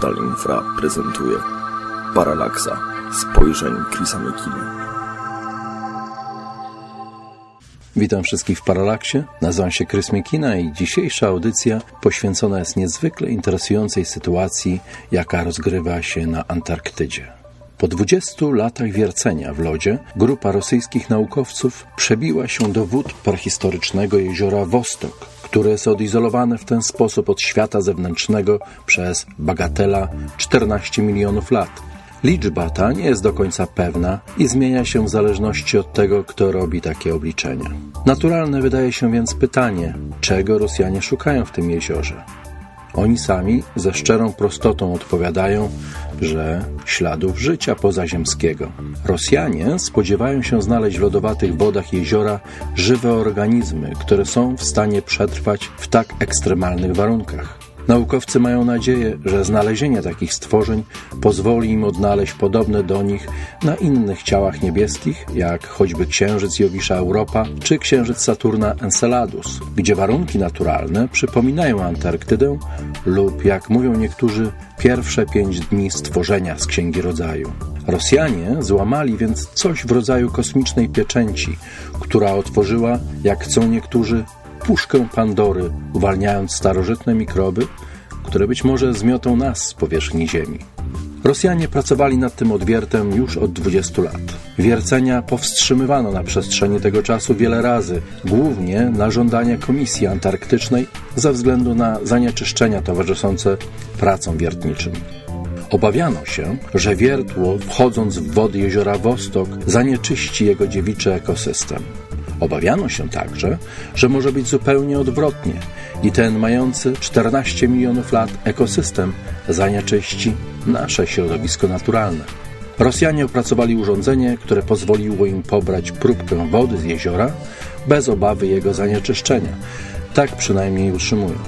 Portal Infra prezentuje Paralaksa spojrzeń Chrisa Mekina. Witam wszystkich w Paralaksie. Nazywam się Chris Mekina i dzisiejsza audycja poświęcona jest niezwykle interesującej sytuacji, jaka rozgrywa się na Antarktydzie. Po 20 latach wiercenia w lodzie grupa rosyjskich naukowców przebiła się do wód prehistorycznego jeziora Wostok, które jest odizolowane w ten sposób od świata zewnętrznego przez bagatela 14 milionów lat. Liczba ta nie jest do końca pewna i zmienia się w zależności od tego, kto robi takie obliczenia. Naturalne wydaje się więc pytanie, czego Rosjanie szukają w tym jeziorze. Oni sami ze szczerą prostotą odpowiadają, że śladów życia pozaziemskiego. Rosjanie spodziewają się znaleźć w lodowatych wodach jeziora żywe organizmy, które są w stanie przetrwać w tak ekstremalnych warunkach. Naukowcy mają nadzieję, że znalezienie takich stworzeń pozwoli im odnaleźć podobne do nich na innych ciałach niebieskich, jak choćby Księżyc Jowisza Europa czy Księżyc Saturna Enceladus, gdzie warunki naturalne przypominają Antarktydę lub, jak mówią niektórzy, pierwsze pięć dni stworzenia z Księgi Rodzaju. Rosjanie złamali więc coś w rodzaju kosmicznej pieczęci, która otworzyła, jak chcą niektórzy, puszkę Pandory, uwalniając starożytne mikroby, które być może zmiotą nas z powierzchni Ziemi. Rosjanie pracowali nad tym odwiertem już od 20 lat. Wiercenia powstrzymywano na przestrzeni tego czasu wiele razy, głównie na żądanie Komisji Antarktycznej ze względu na zanieczyszczenia towarzyszące pracom wiertniczym. Obawiano się, że wiertło, wchodząc w wody jeziora Wostok, zanieczyści jego dziewiczy ekosystem. Obawiano się także, że może być zupełnie odwrotnie i ten mający 14 milionów lat ekosystem zanieczyści nasze środowisko naturalne. Rosjanie opracowali urządzenie, które pozwoliło im pobrać próbkę wody z jeziora bez obawy jego zanieczyszczenia. Tak przynajmniej utrzymują.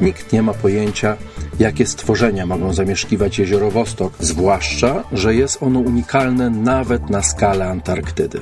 Nikt nie ma pojęcia, jakie stworzenia mogą zamieszkiwać jezioro Wostok, zwłaszcza, że jest ono unikalne nawet na skalę Antarktydy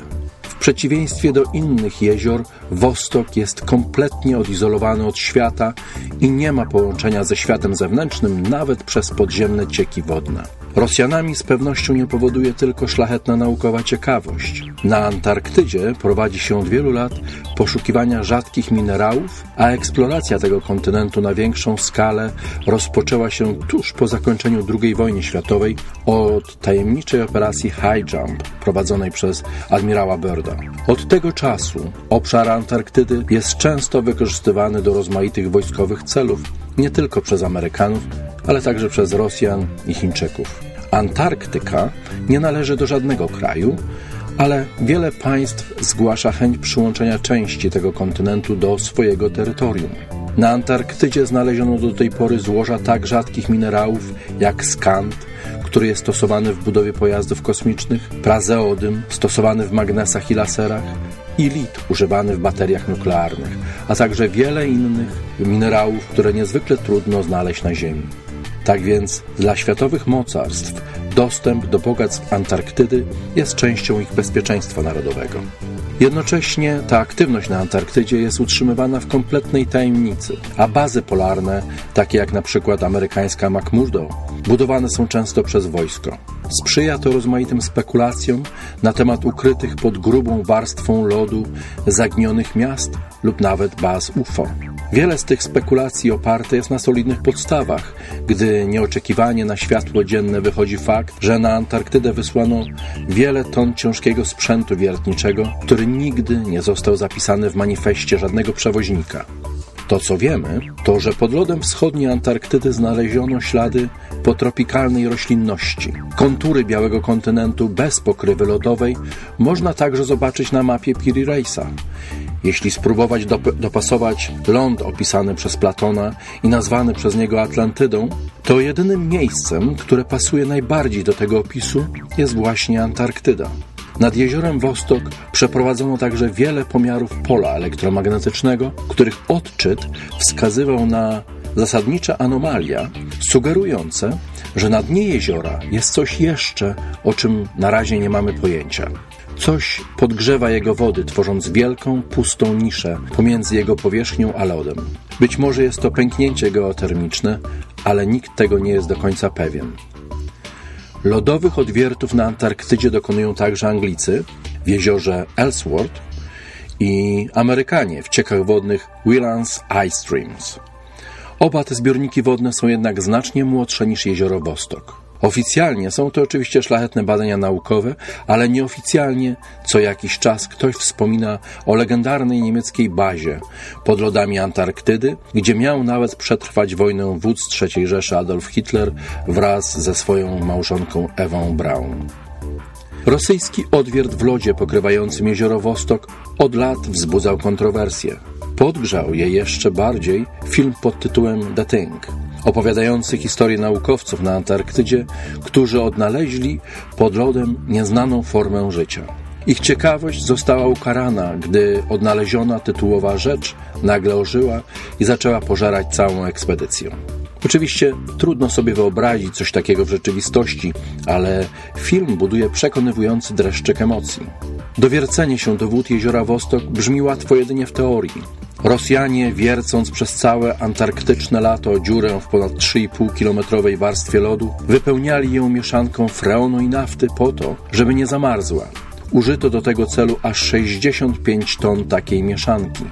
przeciwieństwie do innych jezior, Wostok jest kompletnie odizolowany od świata i nie ma połączenia ze światem zewnętrznym nawet przez podziemne cieki wodne. Rosjanami z pewnością nie powoduje tylko szlachetna naukowa ciekawość. Na Antarktydzie prowadzi się od wielu lat poszukiwania rzadkich minerałów, a eksploracja tego kontynentu na większą skalę rozpoczęła się tuż po zakończeniu II wojny światowej od tajemniczej operacji High Jump prowadzonej przez admirała Birda. Od tego czasu obszar Antarktydy jest często wykorzystywany do rozmaitych wojskowych celów, nie tylko przez Amerykanów, ale także przez Rosjan i Chińczyków. Antarktyka nie należy do żadnego kraju, ale wiele państw zgłasza chęć przyłączenia części tego kontynentu do swojego terytorium. Na Antarktydzie znaleziono do tej pory złoża tak rzadkich minerałów jak skant, który jest stosowany w budowie pojazdów kosmicznych, prazeodym, stosowany w magnesach i laserach, i lit używany w bateriach nuklearnych, a także wiele innych minerałów, które niezwykle trudno znaleźć na Ziemi. Tak więc dla światowych mocarstw dostęp do bogactw Antarktydy jest częścią ich bezpieczeństwa narodowego. Jednocześnie ta aktywność na Antarktydzie jest utrzymywana w kompletnej tajemnicy, a bazy polarne, takie jak na przykład amerykańska McMurdo, budowane są często przez wojsko. Sprzyja to rozmaitym spekulacjom na temat ukrytych pod grubą warstwą lodu zaginionych miast lub nawet baz UFO. Wiele z tych spekulacji oparte jest na solidnych podstawach, gdy nieoczekiwanie na światło dzienne wychodzi fakt, że na Antarktydę wysłano wiele ton ciężkiego sprzętu wiertniczego, który nigdy nie został zapisany w manifestie żadnego przewoźnika. To, co wiemy, to, że pod lodem wschodniej Antarktydy znaleziono ślady potropikalnej roślinności. Kontury białego kontynentu bez pokrywy lodowej można także zobaczyć na mapie Piri Reisa. Jeśli spróbować dop dopasować ląd opisany przez Platona i nazwany przez niego Atlantydą, to jedynym miejscem, które pasuje najbardziej do tego opisu, jest właśnie Antarktyda. Nad jeziorem Wostok przeprowadzono także wiele pomiarów pola elektromagnetycznego, których odczyt wskazywał na zasadnicze anomalia, sugerujące, że na dnie jeziora jest coś jeszcze, o czym na razie nie mamy pojęcia. Coś podgrzewa jego wody, tworząc wielką, pustą niszę pomiędzy jego powierzchnią a lodem. Być może jest to pęknięcie geotermiczne, ale nikt tego nie jest do końca pewien. Lodowych odwiertów na Antarktydzie dokonują także Anglicy w jeziorze Ellsworth i Amerykanie w ciekach wodnych Willands Ice Streams. Oba te zbiorniki wodne są jednak znacznie młodsze niż jezioro Wostok. Oficjalnie są to oczywiście szlachetne badania naukowe, ale nieoficjalnie co jakiś czas ktoś wspomina o legendarnej niemieckiej bazie pod lodami Antarktydy, gdzie miał nawet przetrwać wojnę wódz III Rzeszy Adolf Hitler wraz ze swoją małżonką Ewą Braun. Rosyjski odwiert w lodzie pokrywającym jezioro Wostok od lat wzbudzał kontrowersje. Podgrzał je jeszcze bardziej film pod tytułem The Thing, opowiadający historię naukowców na Antarktydzie, którzy odnaleźli pod lodem nieznaną formę życia. Ich ciekawość została ukarana, gdy odnaleziona tytułowa rzecz nagle ożyła i zaczęła pożerać całą ekspedycję. Oczywiście trudno sobie wyobrazić coś takiego w rzeczywistości, ale film buduje przekonywujący dreszczyk emocji. Dowiercenie się do wód jeziora Wostok brzmi łatwo jedynie w teorii. Rosjanie, wiercąc przez całe antarktyczne lato dziurę w ponad 3,5-kilometrowej warstwie lodu, wypełniali ją mieszanką freonu i nafty po to, żeby nie zamarzła. Użyto do tego celu aż 65 ton takiej mieszanki.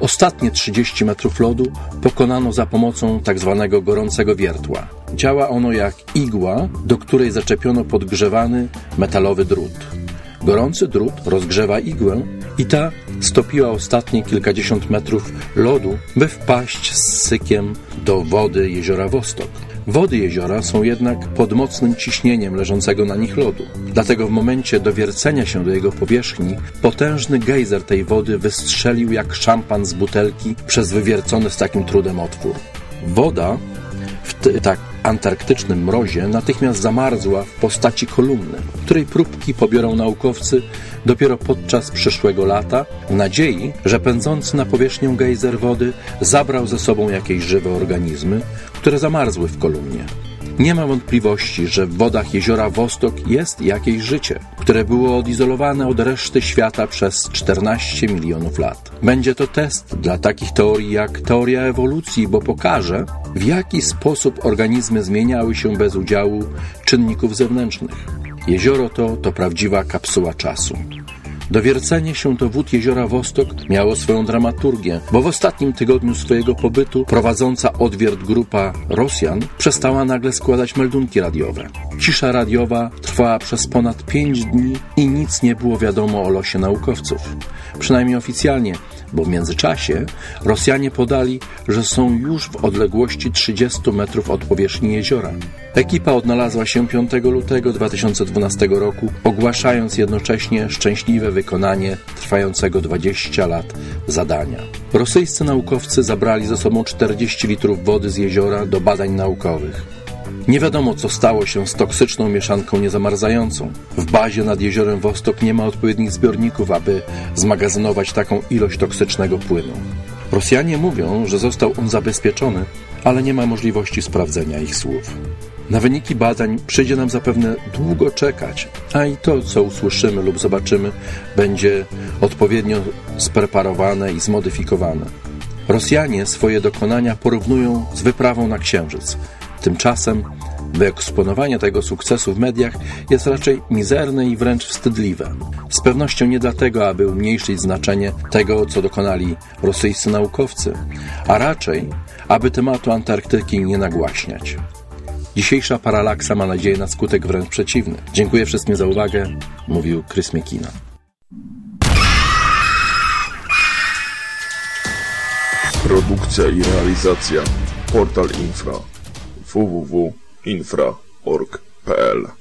Ostatnie 30 metrów lodu pokonano za pomocą tzw. Tak gorącego wiertła. Działa ono jak igła, do której zaczepiono podgrzewany metalowy drut. Gorący drut rozgrzewa igłę i ta stopiła ostatnie kilkadziesiąt metrów lodu, by wpaść z sykiem do wody jeziora Wostok. Wody jeziora są jednak pod mocnym ciśnieniem leżącego na nich lodu. Dlatego w momencie dowiercenia się do jego powierzchni potężny gejzer tej wody wystrzelił jak szampan z butelki przez wywiercony z takim trudem otwór. Woda w tak antarktycznym mrozie natychmiast zamarzła w postaci kolumny, której próbki pobiorą naukowcy dopiero podczas przyszłego lata, w nadziei, że pędzący na powierzchnię gejzer wody zabrał ze sobą jakieś żywe organizmy, które zamarzły w kolumnie. Nie ma wątpliwości, że w wodach jeziora Wostok jest jakieś życie, które było odizolowane od reszty świata przez 14 milionów lat. Będzie to test dla takich teorii jak teoria ewolucji, bo pokaże, w jaki sposób organizmy zmieniały się bez udziału czynników zewnętrznych. Jezioro to to prawdziwa kapsuła czasu. Dowiercenie się do wód jeziora Wostok miało swoją dramaturgię, bo w ostatnim tygodniu swojego pobytu prowadząca odwiert grupa Rosjan przestała nagle składać meldunki radiowe. Cisza radiowa trwała przez ponad pięć dni i nic nie było wiadomo o losie naukowców. Przynajmniej oficjalnie, bo w międzyczasie Rosjanie podali, że są już w odległości 30 metrów od powierzchni jeziora. Ekipa odnalazła się 5 lutego 2012 roku, ogłaszając jednocześnie szczęśliwe wykonanie trwającego 20 lat zadania. Rosyjscy naukowcy zabrali ze sobą 40 litrów wody z jeziora do badań naukowych. Nie wiadomo, co stało się z toksyczną mieszanką niezamarzającą. W bazie nad jeziorem Wostok nie ma odpowiednich zbiorników, aby zmagazynować taką ilość toksycznego płynu. Rosjanie mówią, że został on zabezpieczony, ale nie ma możliwości sprawdzenia ich słów. Na wyniki badań przyjdzie nam zapewne długo czekać, a i to, co usłyszymy lub zobaczymy, będzie odpowiednio spreparowane i zmodyfikowane. Rosjanie swoje dokonania porównują z wyprawą na Księżyc. Tymczasem wyeksponowanie tego sukcesu w mediach jest raczej mizerne i wręcz wstydliwe. Z pewnością nie dlatego, aby umniejszyć znaczenie tego, co dokonali rosyjscy naukowcy, a raczej, aby tematu Antarktyki nie nagłaśniać. Dzisiejsza paralaksa ma nadzieję na skutek wręcz przeciwny. Dziękuję wszystkim za uwagę, mówił Chris McKinnon. Produkcja i realizacja Portal Infra www.infra.org.pl